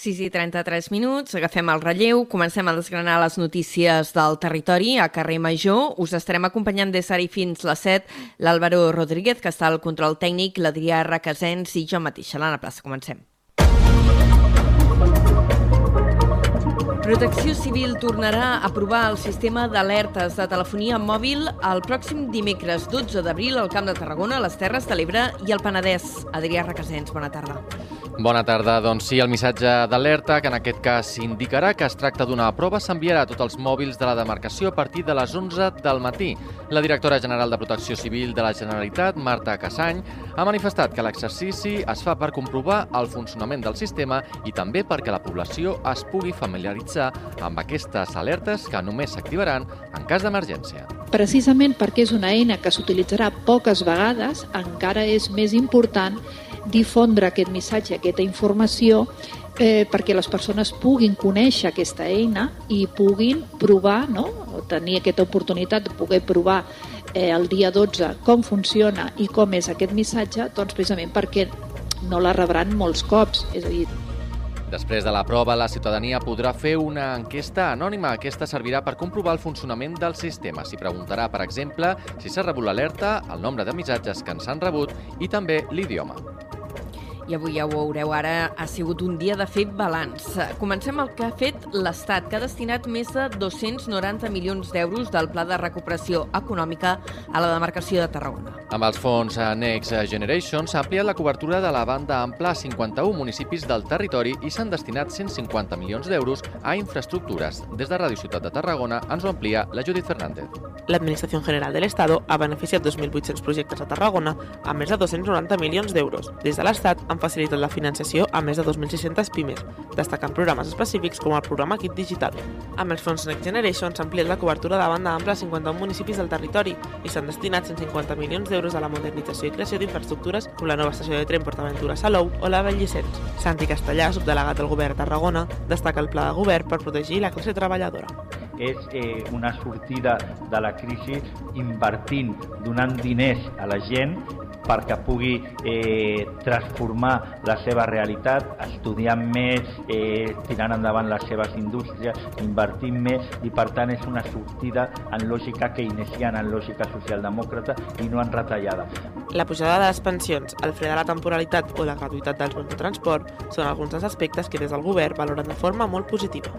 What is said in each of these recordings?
6 i 33 minuts, agafem el relleu, comencem a desgranar les notícies del territori a carrer Major. Us estarem acompanyant des d'ara fins les 7 l'Àlvaro Rodríguez, que està al control tècnic, l'Adrià Requesens i jo mateixa, l'Anna Plaça. Comencem. Protecció Civil tornarà a provar el sistema d'alertes de telefonia mòbil el pròxim dimecres 12 d'abril al Camp de Tarragona, a les Terres de l'Ebre i al Penedès. Adrià Requesens, bona tarda. Bona tarda. Doncs sí, el missatge d'alerta, que en aquest cas indicarà que es tracta d'una prova, s'enviarà a tots els mòbils de la demarcació a partir de les 11 del matí. La directora general de Protecció Civil de la Generalitat, Marta Cassany, ha manifestat que l'exercici es fa per comprovar el funcionament del sistema i també perquè la població es pugui familiaritzar amb aquestes alertes que només s'activaran en cas d'emergència. Precisament perquè és una eina que s'utilitzarà poques vegades, encara és més important difondre aquest missatge, aquesta informació, eh, perquè les persones puguin conèixer aquesta eina i puguin provar, no? tenir aquesta oportunitat de poder provar eh, el dia 12 com funciona i com és aquest missatge, doncs precisament perquè no la rebran molts cops. És a dir, Després de la prova, la ciutadania podrà fer una enquesta anònima. Aquesta servirà per comprovar el funcionament del sistema. S'hi preguntarà, per exemple, si s'ha rebut l'alerta, el nombre de missatges que ens han rebut i també l'idioma i avui ja ho veureu ara, ha sigut un dia de fer balanç. Comencem el que ha fet l'Estat, que ha destinat més de 290 milions d'euros del Pla de Recuperació Econòmica a la demarcació de Tarragona. Amb els fons Next Generation s'ha ampliat la cobertura de la banda ampla a 51 municipis del territori i s'han destinat 150 milions d'euros a infraestructures. Des de Ràdio Ciutat de Tarragona ens ho amplia la Judit Fernández. L'Administració General de l'Estado ha beneficiat 2.800 projectes a Tarragona amb més de 290 milions d'euros. Des de l'Estat han facilitat la financiació a més de 2.600 pimes, destacant programes específics com el programa Kit Digital. Amb els fons Next Generation s'ha ampliat la cobertura de banda ampla a 51 municipis del territori i s'han destinat 150 milions d'euros a la modernització i creació d'infraestructures com la nova estació de tren PortAventura Salou o la Bellicens. Santi Castellà, subdelegat del govern a Tarragona, destaca el pla de govern per protegir la classe treballadora és eh, una sortida de la crisi invertint, donant diners a la gent perquè pugui eh, transformar la seva realitat, estudiant més, eh, tirant endavant les seves indústries, invertint més i per tant és una sortida en lògica keynesiana, en lògica socialdemòcrata i no en retallada. La pujada de les pensions, el fre de la temporalitat o la gratuïtat dels bons de transport són alguns dels aspectes que des del govern valoren de forma molt positiva.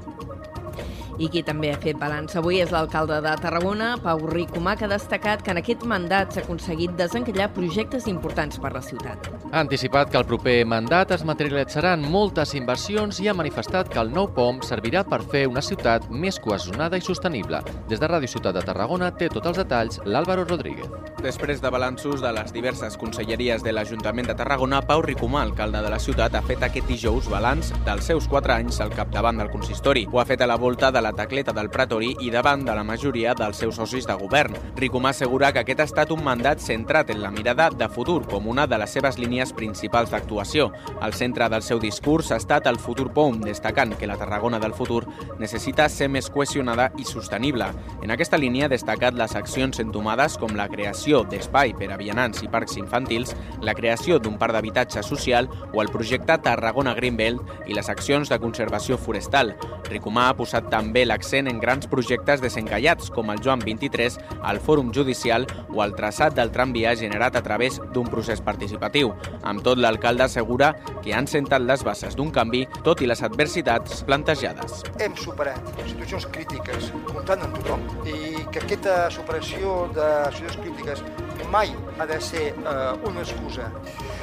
I qui també ha fet balanç avui és l'alcalde de Tarragona, Pau Ricomà, que ha destacat que en aquest mandat s'ha aconseguit desencallar projectes importants per la ciutat. Ha anticipat que el proper mandat es materialitzaran moltes inversions i ha manifestat que el nou POM servirà per fer una ciutat més cohesionada i sostenible. Des de Ràdio Ciutat de Tarragona té tots els detalls l'Àlvaro Rodríguez. Després de balanços de les diverses conselleries de l'Ajuntament de Tarragona, Pau Ricomà, alcalde de la ciutat, ha fet aquest dijous balanç dels seus quatre anys al capdavant del consistori. Ho ha fet a la volta de la la tacleta del Pretori i davant de la majoria dels seus socis de govern. Ricomà assegura que aquest ha estat un mandat centrat en la mirada de futur com una de les seves línies principals d'actuació. Al centre del seu discurs ha estat el futur POM, destacant que la Tarragona del futur necessita ser més cohesionada i sostenible. En aquesta línia ha destacat les accions entomades com la creació d'espai per a vianants i parcs infantils, la creació d'un parc d'habitatge social o el projecte Tarragona Greenbelt i les accions de conservació forestal. Ricomà ha posat també l'accent en grans projectes desencallats com el Joan 23, el Fòrum Judicial o el traçat del tramvia generat a través d'un procés participatiu. Amb tot, l'alcalde assegura que han sentat les bases d'un canvi, tot i les adversitats plantejades. Hem superat situacions crítiques comptant amb tothom i que aquesta superació de situacions crítiques mai ha de ser eh, una excusa.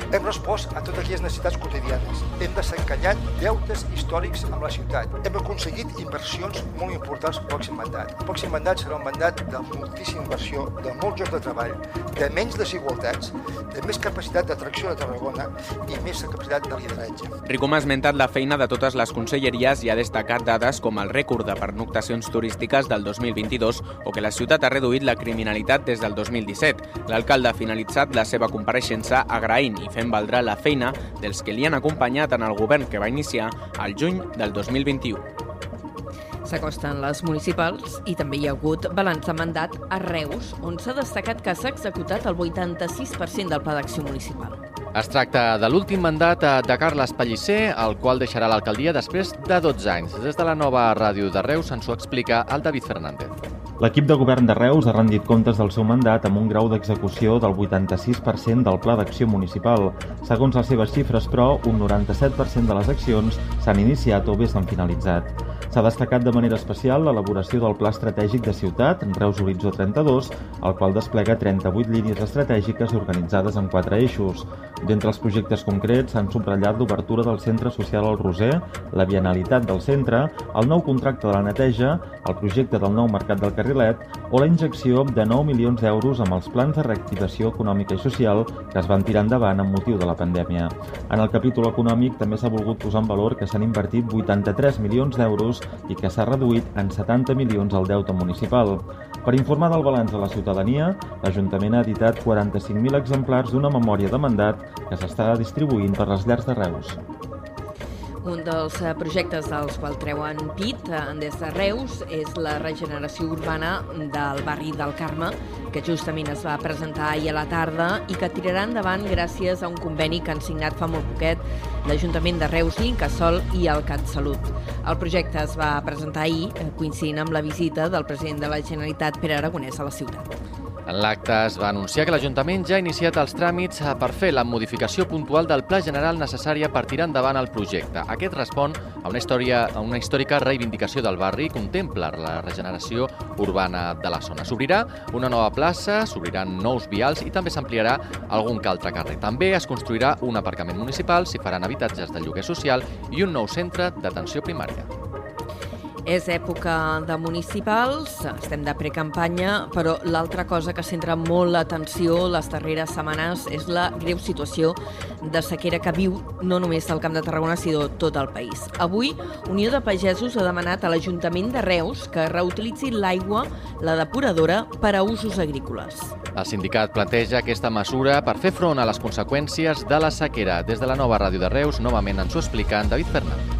Hem respost a totes aquelles necessitats quotidianes. Hem desencallat deutes històrics amb la ciutat. Hem aconseguit inversions molt importants al pròxim mandat. El pròxim mandat serà un mandat de moltíssima inversió, de molts llocs de treball, de menys desigualtats, de més capacitat d'atracció de Tarragona i més capacitat de lideratge. Ricom ha esmentat la feina de totes les conselleries i ha destacat dades com el rècord de pernoctacions turístiques del 2022 o que la ciutat ha reduït la criminalitat des del 2017. L'alcalde ha finalitzat la seva compareixença agraint i fent valdrà la feina dels que li han acompanyat en el govern que va iniciar al juny del 2021. S'acosten les municipals i també hi ha hagut balanç de mandat a Reus, on s'ha destacat que s'ha executat el 86% del pla d'acció municipal. Es tracta de l'últim mandat de Carles Pellicer, el qual deixarà l'alcaldia després de 12 anys. Des de la nova ràdio de Reus ens ho explica el David Fernández. L'equip de govern de Reus ha rendit comptes del seu mandat amb un grau d'execució del 86% del Pla d'Acció Municipal. Segons les seves xifres, però, un 97% de les accions s'han iniciat o bé s'han finalitzat. S'ha destacat de manera especial l'elaboració del Pla Estratègic de Ciutat, Reus Horitzó 32, el qual desplega 38 línies estratègiques organitzades en quatre eixos. D'entre els projectes concrets s'han subratllat l'obertura del Centre Social al Roser, la bienalitat del centre, el nou contracte de la neteja, el projecte del nou Mercat del Carrilet o la injecció de 9 milions d'euros amb els plans de reactivació econòmica i social que es van tirar endavant amb motiu de la pandèmia. En el capítol econòmic també s'ha volgut posar en valor que s'han invertit 83 milions d'euros i que s'ha reduït en 70 milions el deute municipal. Per informar del balanç a la ciutadania, l'Ajuntament ha editat 45.000 exemplars d'una memòria de mandat que s'està distribuint per les llars de Reus. Un dels eh, projectes dels quals treuen pit eh, des de Reus és la regeneració urbana del barri del Carme, que justament es va presentar ahir a la tarda i que tirarà endavant gràcies a un conveni que han signat fa molt poquet l'Ajuntament de Reus, l'Incasol i el CatSalut. El projecte es va presentar ahir, eh, coincidint amb la visita del president de la Generalitat, Pere Aragonès, a la ciutat. En l'acte es va anunciar que l'Ajuntament ja ha iniciat els tràmits per fer la modificació puntual del Pla General necessària per tirar endavant el projecte. Aquest respon a una, història, a una històrica reivindicació del barri i contempla la regeneració urbana de la zona. S'obrirà una nova plaça, s'obriran nous vials i també s'ampliarà algun que altre carrer. També es construirà un aparcament municipal, s'hi faran habitatges de lloguer social i un nou centre d'atenció primària. És època de municipals, estem de precampanya, però l'altra cosa que centra molt l'atenció les darreres setmanes és la greu situació de sequera que viu no només el Camp de Tarragona, sinó tot el país. Avui, Unió de Pagesos ha demanat a l'Ajuntament de Reus que reutilitzi l'aigua, la depuradora, per a usos agrícoles. El sindicat planteja aquesta mesura per fer front a les conseqüències de la sequera. Des de la nova ràdio de Reus, novament ens ho explica en David Fernández.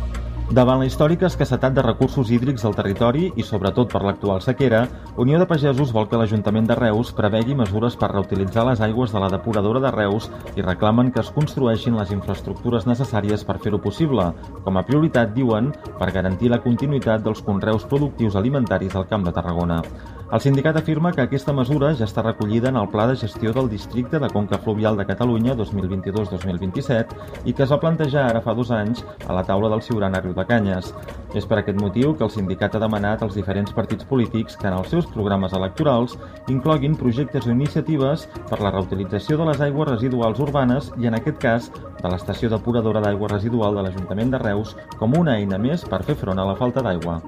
Davant la històrica escassetat de recursos hídrics al territori i sobretot per l'actual sequera, Unió de Pagesos vol que l'Ajuntament de Reus prevegui mesures per reutilitzar les aigües de la depuradora de Reus i reclamen que es construeixin les infraestructures necessàries per fer-ho possible, com a prioritat, diuen, per garantir la continuïtat dels conreus productius alimentaris al Camp de Tarragona. El sindicat afirma que aquesta mesura ja està recollida en el Pla de Gestió del Districte de Conca Fluvial de Catalunya 2022-2027 i que es va plantejar ara fa dos anys a la taula del Ciurana Riu de Canyes. És per aquest motiu que el sindicat ha demanat als diferents partits polítics que en els seus programes electorals incloguin projectes o iniciatives per la reutilització de les aigües residuals urbanes i, en aquest cas, de l'estació depuradora d'aigua residual de l'Ajuntament de Reus com una eina més per fer front a la falta d'aigua.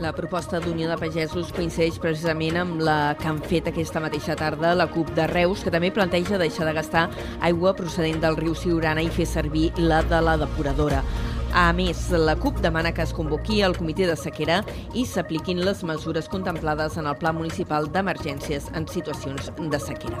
La proposta d'Unió de Pagesos coincideix precisament amb la que han fet aquesta mateixa tarda la CUP de Reus, que també planteja deixar de gastar aigua procedent del riu Siurana i fer servir la de la depuradora. A més, la CUP demana que es convoqui el comitè de sequera i s'apliquin les mesures contemplades en el Pla Municipal d'Emergències en situacions de sequera.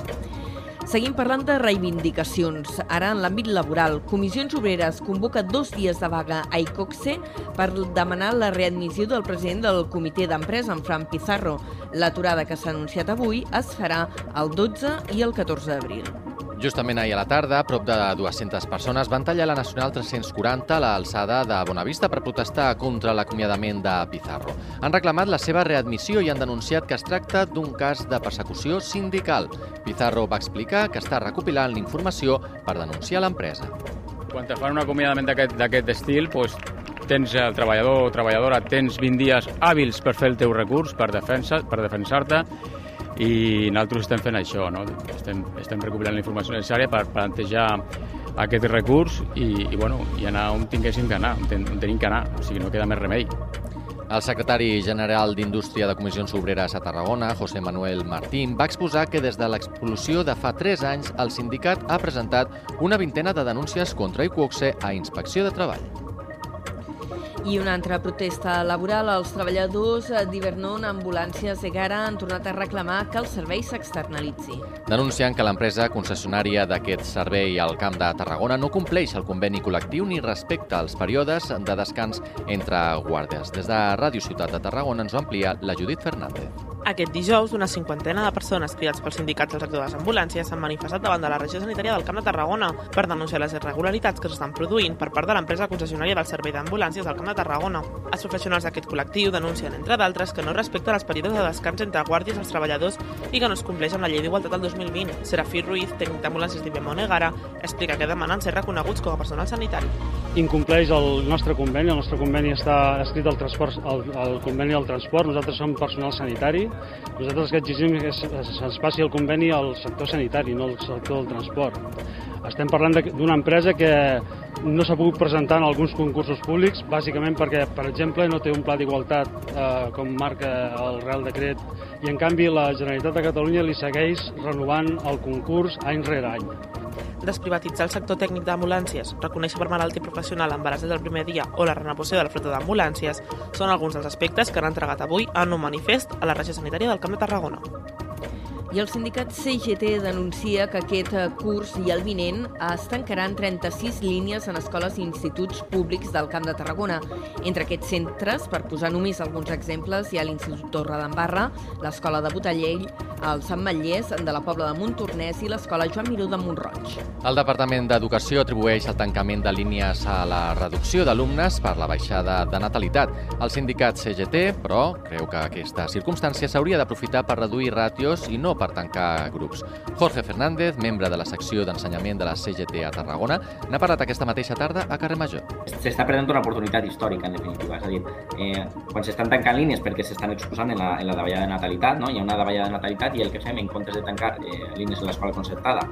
Seguim parlant de reivindicacions. Ara, en l'àmbit laboral, Comissions Obreres convoca dos dies de vaga a ICOXE per demanar la readmissió del president del comitè d'empresa, en Fran Pizarro. L'aturada que s'ha anunciat avui es farà el 12 i el 14 d'abril. Justament ahir a la tarda, prop de 200 persones van tallar la Nacional 340 a l'alçada de Bonavista per protestar contra l'acomiadament de Pizarro. Han reclamat la seva readmissió i han denunciat que es tracta d'un cas de persecució sindical. Pizarro va explicar que està recopilant l'informació per denunciar l'empresa. Quan te fan un acomiadament d'aquest estil, doncs, tens el treballador o treballadora, tens 20 dies hàbils per fer el teu recurs, per defensar-te, per defensar i nosaltres estem fent això, no? estem, estem recuperant la informació necessària per plantejar aquest recurs i, i, bueno, i anar on tinguéssim que anar, on, ten, on tenim que anar, o sigui, no queda més remei. El secretari general d'Indústria de Comissions Obreres a Tarragona, José Manuel Martín, va exposar que des de l'explosió de fa 3 anys el sindicat ha presentat una vintena de denúncies contra Iquoxe a Inspecció de Treball. I una altra protesta laboral. Els treballadors d'Hivernon Ambulàncies Egara han tornat a reclamar que el servei s'externalitzi. Denuncien que l'empresa concessionària d'aquest servei al Camp de Tarragona no compleix el conveni col·lectiu ni respecta els períodes de descans entre guàrdies. Des de Ràdio Ciutat de Tarragona ens ho amplia la Judit Fernández. Aquest dijous, una cinquantena de persones cridats pels sindicats del sector de les ambulàncies s'han manifestat davant de la regió sanitària del Camp de Tarragona per denunciar les irregularitats que s'estan produint per part de l'empresa concessionària del servei d'ambulàncies del Camp de Tarragona. Els professionals d'aquest col·lectiu denuncien, entre d'altres, que no respecten els períodes de descans entre guàrdies als treballadors i que no es compleix amb la llei d'igualtat del 2020. Serafí Ruiz, tècnic d'ambulàncies d'IBM Onegara, explica que demanen ser reconeguts com a personal sanitari. Incompleix el nostre conveni, el nostre conveni està escrit al transport, al, al conveni del transport, nosaltres som personal sanitari, nosaltres el que exigim és que se'ns passi el conveni al sector sanitari, no al sector del transport. Estem parlant d'una empresa que no s'ha pogut presentar en alguns concursos públics, bàsicament perquè, per exemple, no té un pla d'igualtat eh, com marca el Real Decret i, en canvi, la Generalitat de Catalunya li segueix renovant el concurs any rere any desprivatitzar el sector tècnic d'ambulàncies, reconèixer per malaltia professional embaràs des del primer dia o la renovació de la flota d'ambulàncies són alguns dels aspectes que han entregat avui en un manifest a la regió sanitària del Camp de Tarragona. I el sindicat CGT denuncia que aquest eh, curs i el vinent es tancaran 36 línies en escoles i instituts públics del Camp de Tarragona. Entre aquests centres, per posar només alguns exemples, hi ha l'Institut Torre d'Embarra, l'Escola de Botellell, el Sant Matllès de la Pobla de Montornès i l'Escola Joan Miró de Montroig. El Departament d'Educació atribueix el tancament de línies a la reducció d'alumnes per la baixada de natalitat. El sindicat CGT, però, creu que aquesta circumstància s'hauria d'aprofitar per reduir ràtios i no per tancar grups. Jorge Fernández, membre de la secció d'ensenyament de la CGT a Tarragona, n'ha parlat aquesta mateixa tarda a Carrer Major. S'està perdent una oportunitat històrica, en definitiva. És a dir, eh, quan s'estan tancant línies perquè s'estan exposant en la, en la davallada de natalitat, no? hi ha una davallada de natalitat i el que fem en comptes de tancar eh, línies en l'escola concertada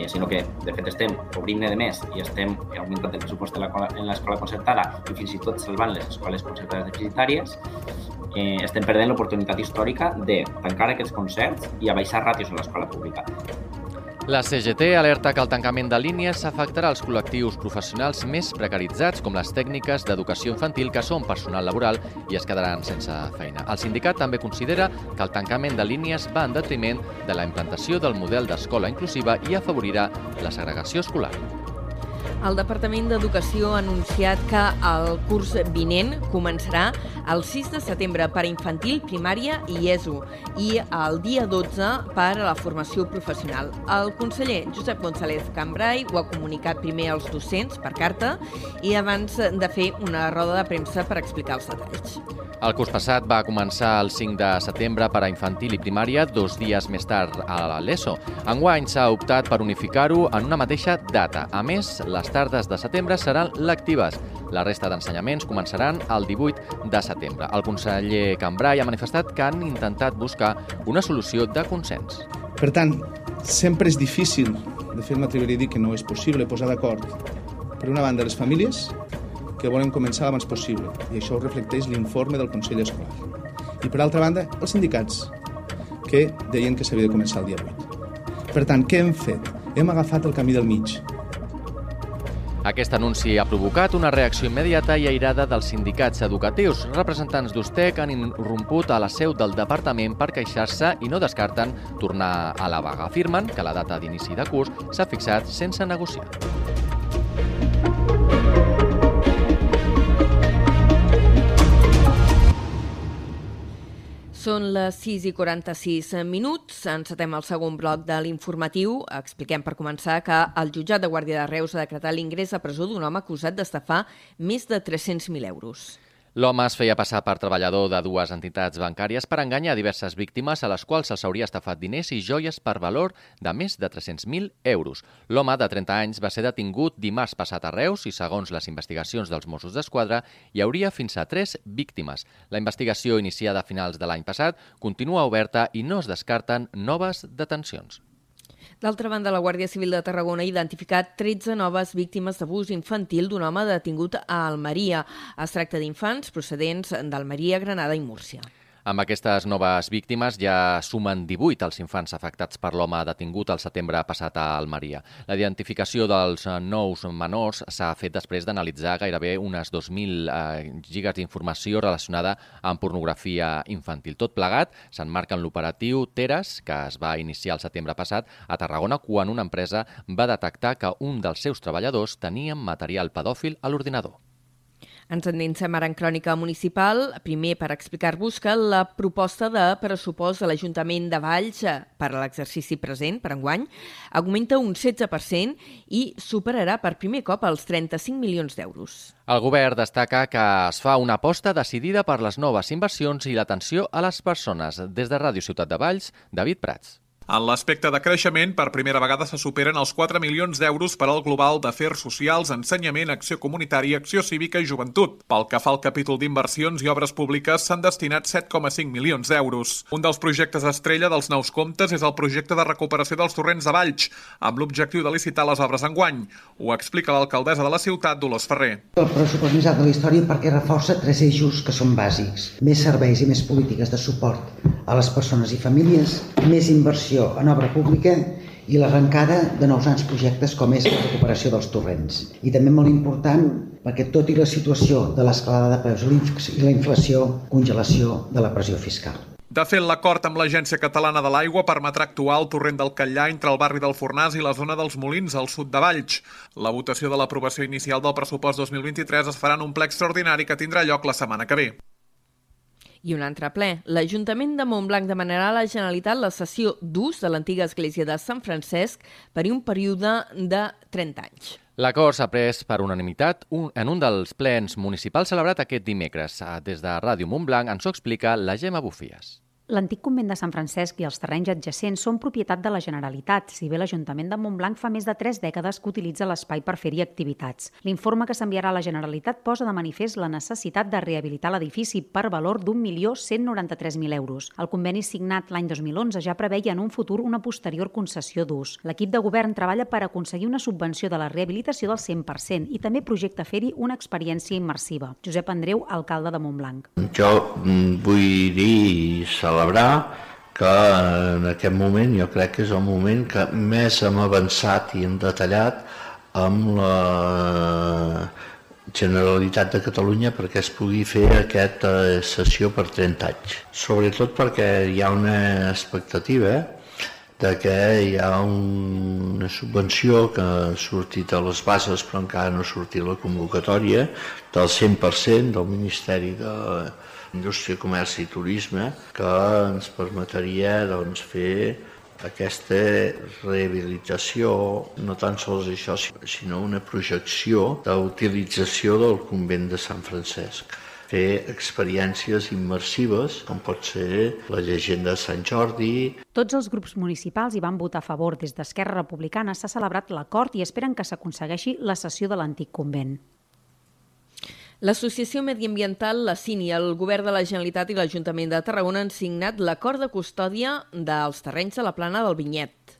eh, sinó que de fet estem obrint de més i estem augmentant el pressupost en l'escola concertada i fins i tot salvant les escoles concertades deficitàries, eh, estem perdent l'oportunitat històrica de tancar aquests concerts i abaixar ràtios a l'escola pública. La CGT alerta que el tancament de línies afectarà els col·lectius professionals més precaritzats, com les tècniques d'educació infantil, que són personal laboral i es quedaran sense feina. El sindicat també considera que el tancament de línies va en detriment de la implantació del model d'escola inclusiva i afavorirà la segregació escolar. El Departament d'Educació ha anunciat que el curs vinent començarà el 6 de setembre per a infantil, primària i ESO i el dia 12 per a la formació professional. El conseller Josep González Cambrai ho ha comunicat primer als docents per carta i abans de fer una roda de premsa per explicar els detalls. El curs passat va començar el 5 de setembre per a infantil i primària, dos dies més tard a l'ESO. Enguany s'ha optat per unificar-ho en una mateixa data. A més, les tardes de setembre seran lectives. La resta d'ensenyaments començaran el 18 de setembre. El conseller Cambrai ha manifestat que han intentat buscar una solució de consens. Per tant, sempre és difícil, de fet m'atreviria a dir que no és possible posar d'acord per una banda les famílies que volen començar l'abans possible, i això ho reflecteix l'informe del Consell Escolar. I per altra banda, els sindicats, que deien que s'havia de començar el dia 8. Per tant, què hem fet? Hem agafat el camí del mig. Aquest anunci ha provocat una reacció immediata i airada dels sindicats educatius. Representants d'USTEC han irromput a la seu del departament per queixar-se i no descarten tornar a la vaga. Afirmen que la data d'inici de curs s'ha fixat sense negociar. Són les 6 i 46 minuts. Encetem el segon bloc de l'informatiu. Expliquem per començar que el jutjat de Guàrdia de Reus ha decretat l'ingrés a presó d'un home acusat d'estafar més de 300.000 euros. L'home es feia passar per treballador de dues entitats bancàries per enganyar diverses víctimes a les quals se'ls hauria estafat diners i joies per valor de més de 300.000 euros. L'home, de 30 anys, va ser detingut dimarts passat a Reus i, segons les investigacions dels Mossos d'Esquadra, hi hauria fins a tres víctimes. La investigació, iniciada a finals de l'any passat, continua oberta i no es descarten noves detencions. D'altra banda, la Guàrdia Civil de Tarragona ha identificat 13 noves víctimes d'abús infantil d'un home detingut a Almeria. Es tracta d'infants procedents d'Almeria, Granada i Múrcia. Amb aquestes noves víctimes ja sumen 18 els infants afectats per l'home detingut el setembre passat a Almeria. La identificació dels nous menors s'ha fet després d'analitzar gairebé unes 2.000 eh, gigas d'informació relacionada amb pornografia infantil. Tot plegat s'enmarca en l'operatiu Teres, que es va iniciar el setembre passat a Tarragona quan una empresa va detectar que un dels seus treballadors tenia material pedòfil a l'ordinador. Ens endinsem ara en crònica municipal, primer per explicar-vos que la proposta de pressupost de l'Ajuntament de Valls eh, per a l'exercici present, per enguany, augmenta un 16% i superarà per primer cop els 35 milions d'euros. El govern destaca que es fa una aposta decidida per les noves inversions i l'atenció a les persones. Des de Ràdio Ciutat de Valls, David Prats. En l'aspecte de creixement, per primera vegada se superen els 4 milions d'euros per al global d'afers socials, ensenyament, acció comunitària, acció cívica i joventut. Pel que fa al capítol d'inversions i obres públiques, s'han destinat 7,5 milions d'euros. Un dels projectes estrella dels nous comptes és el projecte de recuperació dels torrents de Valls, amb l'objectiu de licitar les obres enguany. Ho explica l'alcaldessa de la ciutat, Dolors Ferrer. El pressupost més alt de la història perquè reforça tres eixos que són bàsics. Més serveis i més polítiques de suport a les persones i famílies, més inversió inversió en obra pública i l'arrencada de nous anys projectes com és la recuperació dels torrents. I també molt important perquè tot i la situació de l'escalada de preus i la inflació, congelació de la pressió fiscal. De fet, l'acord amb l'Agència Catalana de l'Aigua permetrà actuar al torrent del Catllà entre el barri del Fornàs i la zona dels Molins, al sud de Valls. La votació de l'aprovació inicial del pressupost 2023 es farà en un ple extraordinari que tindrà lloc la setmana que ve. I un altre ple. L'Ajuntament de Montblanc demanarà a la Generalitat la cessió d'ús de l'antiga església de Sant Francesc per un període de 30 anys. L'acord s'ha pres per unanimitat en un dels plens municipals celebrat aquest dimecres. Des de Ràdio Montblanc ens ho explica la Gemma Bufies. L'antic convent de Sant Francesc i els terrenys adjacents són propietat de la Generalitat, si bé l'Ajuntament de Montblanc fa més de tres dècades que utilitza l'espai per fer-hi activitats. L'informe que s'enviarà a la Generalitat posa de manifest la necessitat de rehabilitar l'edifici per valor d'1.193.000 euros. El conveni signat l'any 2011 ja preveia en un futur una posterior concessió d'ús. L'equip de govern treballa per aconseguir una subvenció de la rehabilitació del 100% i també projecta fer-hi una experiència immersiva. Josep Andreu, alcalde de Montblanc. Jo mm, vull dir celebrar que en aquest moment jo crec que és el moment que més hem avançat i hem detallat amb la Generalitat de Catalunya perquè es pugui fer aquesta sessió per 30 anys. Sobretot perquè hi ha una expectativa de que hi ha una subvenció que ha sortit a les bases però encara no ha sortit la convocatòria del 100% del Ministeri de, indústria, comerç i turisme que ens permetria doncs, fer aquesta rehabilitació, no tan sols això, sinó una projecció d'utilització del convent de Sant Francesc fer experiències immersives, com pot ser la llegenda de Sant Jordi. Tots els grups municipals hi van votar a favor. Des d'Esquerra Republicana s'ha celebrat l'acord i esperen que s'aconsegueixi la sessió de l'antic convent. L'associació mediambiental La Cini, el govern de la Generalitat i l'Ajuntament de Tarragona han signat l'acord de custòdia dels terrenys de la plana del Vinyet.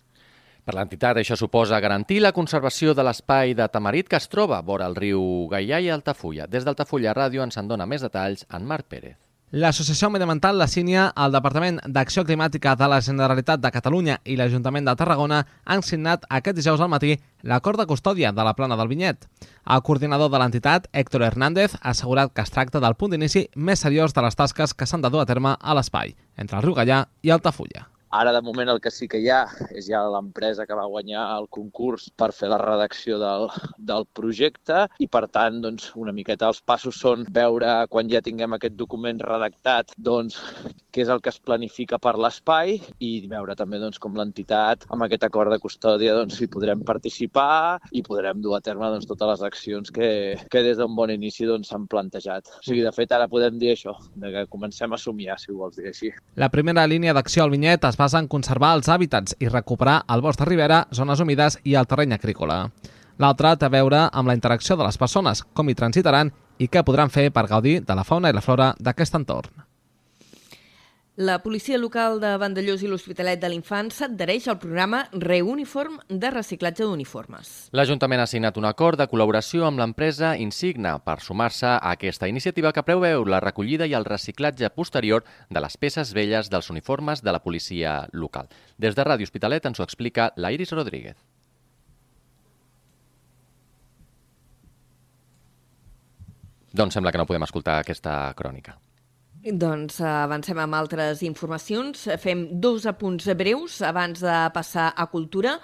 Per l'entitat, això suposa garantir la conservació de l'espai de Tamarit que es troba vora el riu Gaià i Altafulla. Des d'Altafulla Ràdio ens en dona més detalls en Marc Pérez. L'Associació Mediamental La Sínia, el Departament d'Acció Climàtica de la Generalitat de Catalunya i l'Ajuntament de Tarragona han signat aquest dijous al matí l'acord de custòdia de la plana del Vinyet. El coordinador de l'entitat, Héctor Hernández, ha assegurat que es tracta del punt d'inici més seriós de les tasques que s'han de dur a terme a l'espai, entre el riu Gallà i Altafulla. Ara, de moment, el que sí que hi ha és ja l'empresa que va guanyar el concurs per fer la redacció del, del projecte i, per tant, doncs, una miqueta els passos són veure, quan ja tinguem aquest document redactat, doncs, què és el que es planifica per l'espai i veure també doncs, com l'entitat, amb aquest acord de custòdia, doncs, hi podrem participar i podrem dur a terme doncs, totes les accions que, que des d'un bon inici doncs, s'han doncs, plantejat. O sigui, de fet, ara podem dir això, de que comencem a somiar, si ho vols dir així. La primera línia d'acció al Vinyet es basa en conservar els hàbitats i recuperar el bosc de ribera, zones humides i el terreny agrícola. L'altra té a veure amb la interacció de les persones, com hi transitaran i què podran fer per gaudir de la fauna i la flora d'aquest entorn. La policia local de Vandellós i l'Hospitalet de l'Infant s'adhereix al programa Reuniform de reciclatge d'uniformes. L'Ajuntament ha signat un acord de col·laboració amb l'empresa Insigna per sumar-se a aquesta iniciativa que preveu la recollida i el reciclatge posterior de les peces velles dels uniformes de la policia local. Des de Ràdio Hospitalet ens ho explica la Iris Rodríguez. Doncs sembla que no podem escoltar aquesta crònica. Doncs avancem amb altres informacions. Fem dos apunts breus abans de passar a cultura.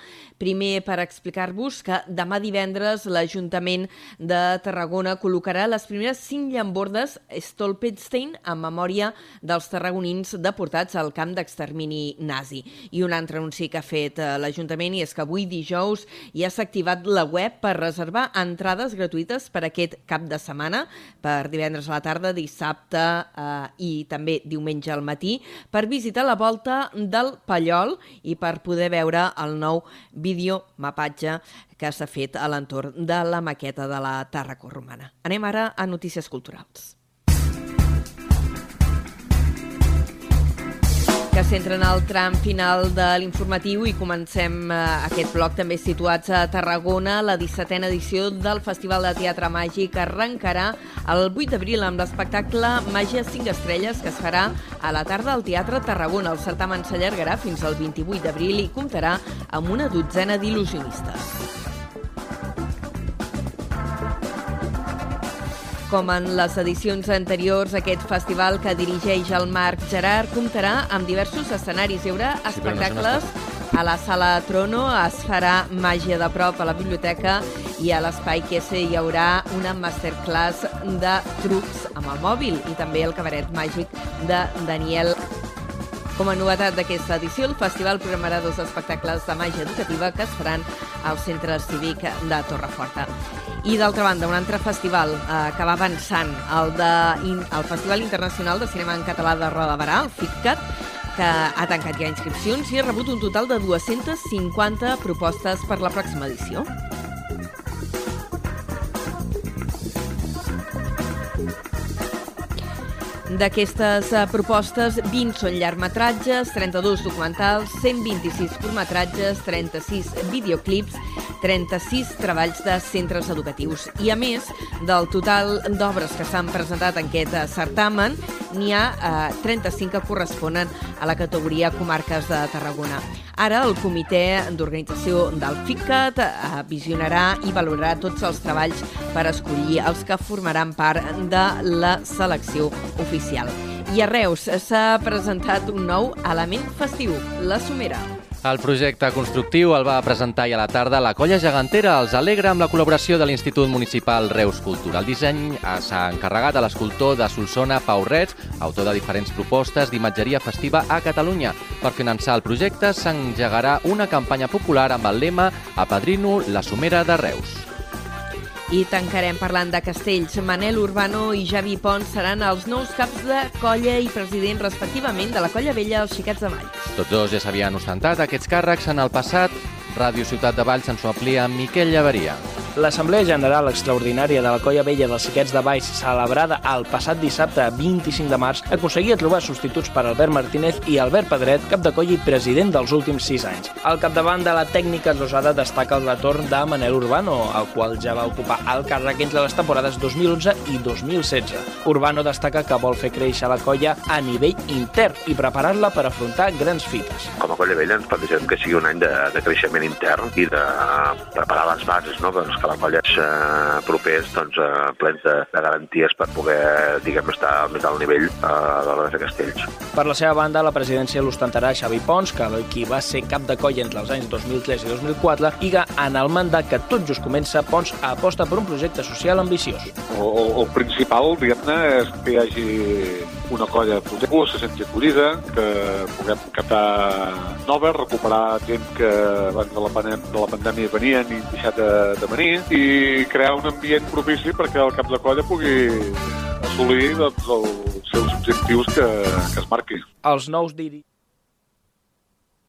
Primer, per explicar-vos que demà divendres l'Ajuntament de Tarragona col·locarà les primeres cinc llambordes Stolpenstein en memòria dels tarragonins deportats al camp d'extermini nazi. I un altre anunci que ha fet eh, l'Ajuntament i és que avui dijous ja s'ha activat la web per reservar entrades gratuïtes per aquest cap de setmana, per divendres a la tarda, dissabte eh, i també diumenge al matí per visitar la volta del Pallol i per poder veure el nou vídeo mapatge que s'ha fet a l'entorn de la maqueta de la Tàrraco Romana. Anem ara a notícies culturals. Que centren el tram final de l'informatiu i comencem eh, aquest bloc també situats a Tarragona. La 17a edició del Festival de Teatre Màgic arrencarà el 8 d'abril amb l'espectacle Màgia 5 Estrelles que es farà a la tarda al Teatre Tarragona. El certamen s'allargarà fins al 28 d'abril i comptarà amb una dotzena d'il·lusionistes. Com en les edicions anteriors, aquest festival que dirigeix el Marc Gerard comptarà amb diversos escenaris. Hi haurà espectacles a la Sala Trono, es farà màgia de prop a la biblioteca i a l'Espai QS hi haurà una masterclass de trucs amb el mòbil i també el cabaret màgic de Daniel com a novetat d'aquesta edició, el festival programarà dos espectacles de màgia educativa que es faran al Centre Cívic de Torreforta. I d'altra banda, un altre festival eh, que va avançant, el, de, el Festival Internacional de Cinema en Català de Roda Barà, el FICCAT, que ha tancat ja inscripcions i ha rebut un total de 250 propostes per la pròxima edició. D'aquestes eh, propostes, 20 són llargmetratges, 32 documentals, 126 curtmetratges, 36 videoclips, 36 treballs de centres educatius. I a més, del total d'obres que s'han presentat en aquest eh, certamen, n'hi ha eh, 35 que corresponen a la categoria Comarques de Tarragona. Ara el comitè d'organització del FICAT eh, visionarà i valorarà tots els treballs per escollir els que formaran part de la selecció oficial. I a Reus s'ha presentat un nou element festiu, la Somera. El projecte constructiu el va presentar i a la tarda la colla gegantera els alegra amb la col·laboració de l'Institut Municipal Reus Cultura. El disseny s'ha encarregat a l'escultor de Solsona, Pau Rets, autor de diferents propostes d'imatgeria festiva a Catalunya. Per finançar el projecte s'engegarà una campanya popular amb el lema Apadrino la Somera de Reus. I tancarem parlant de castells. Manel Urbano i Javi Pons seran els nous caps de colla i president respectivament de la Colla Vella dels Xiquets de Valls. Tots dos ja s'havien ostentat aquests càrrecs en el passat. Ràdio Ciutat de Valls ens ho amplia amb Miquel Llaveria. L'Assemblea General Extraordinària de la Colla Vella dels Xiquets de Valls, celebrada el passat dissabte 25 de març, aconseguia trobar substituts per Albert Martínez i Albert Pedret, cap de colla i president dels últims sis anys. Al capdavant de la tècnica rosada destaca el retorn de Manel Urbano, el qual ja va ocupar el càrrec entre les temporades 2011 i 2016. Urbano destaca que vol fer créixer la colla a nivell intern i preparar-la per afrontar grans fites. Com a Colla Vella ens plantegem que sigui un any de, de creixement intern i de preparar les bases no? doncs que la colla és eh, propers doncs, eh, plens de, de garanties per poder diguem, estar al més alt nivell eh, a l'hora de fer castells. Per la seva banda, la presidència l'ostentarà Xavi Pons, que qui va ser cap de colla entre els anys 2003 i 2004, i que en el mandat que tot just comença, Pons aposta per un projecte social ambiciós. El, el, el principal, diguem-ne, és que hi hagi una colla potent, que se senti acollida, que puguem captar noves, recuperar gent que abans de la, pandèmia, de la pandèmia venien i deixat de, de venir, i crear un ambient propici perquè el cap de colla pugui assolir doncs, els seus objectius que, que es marqui. Els nous dirigents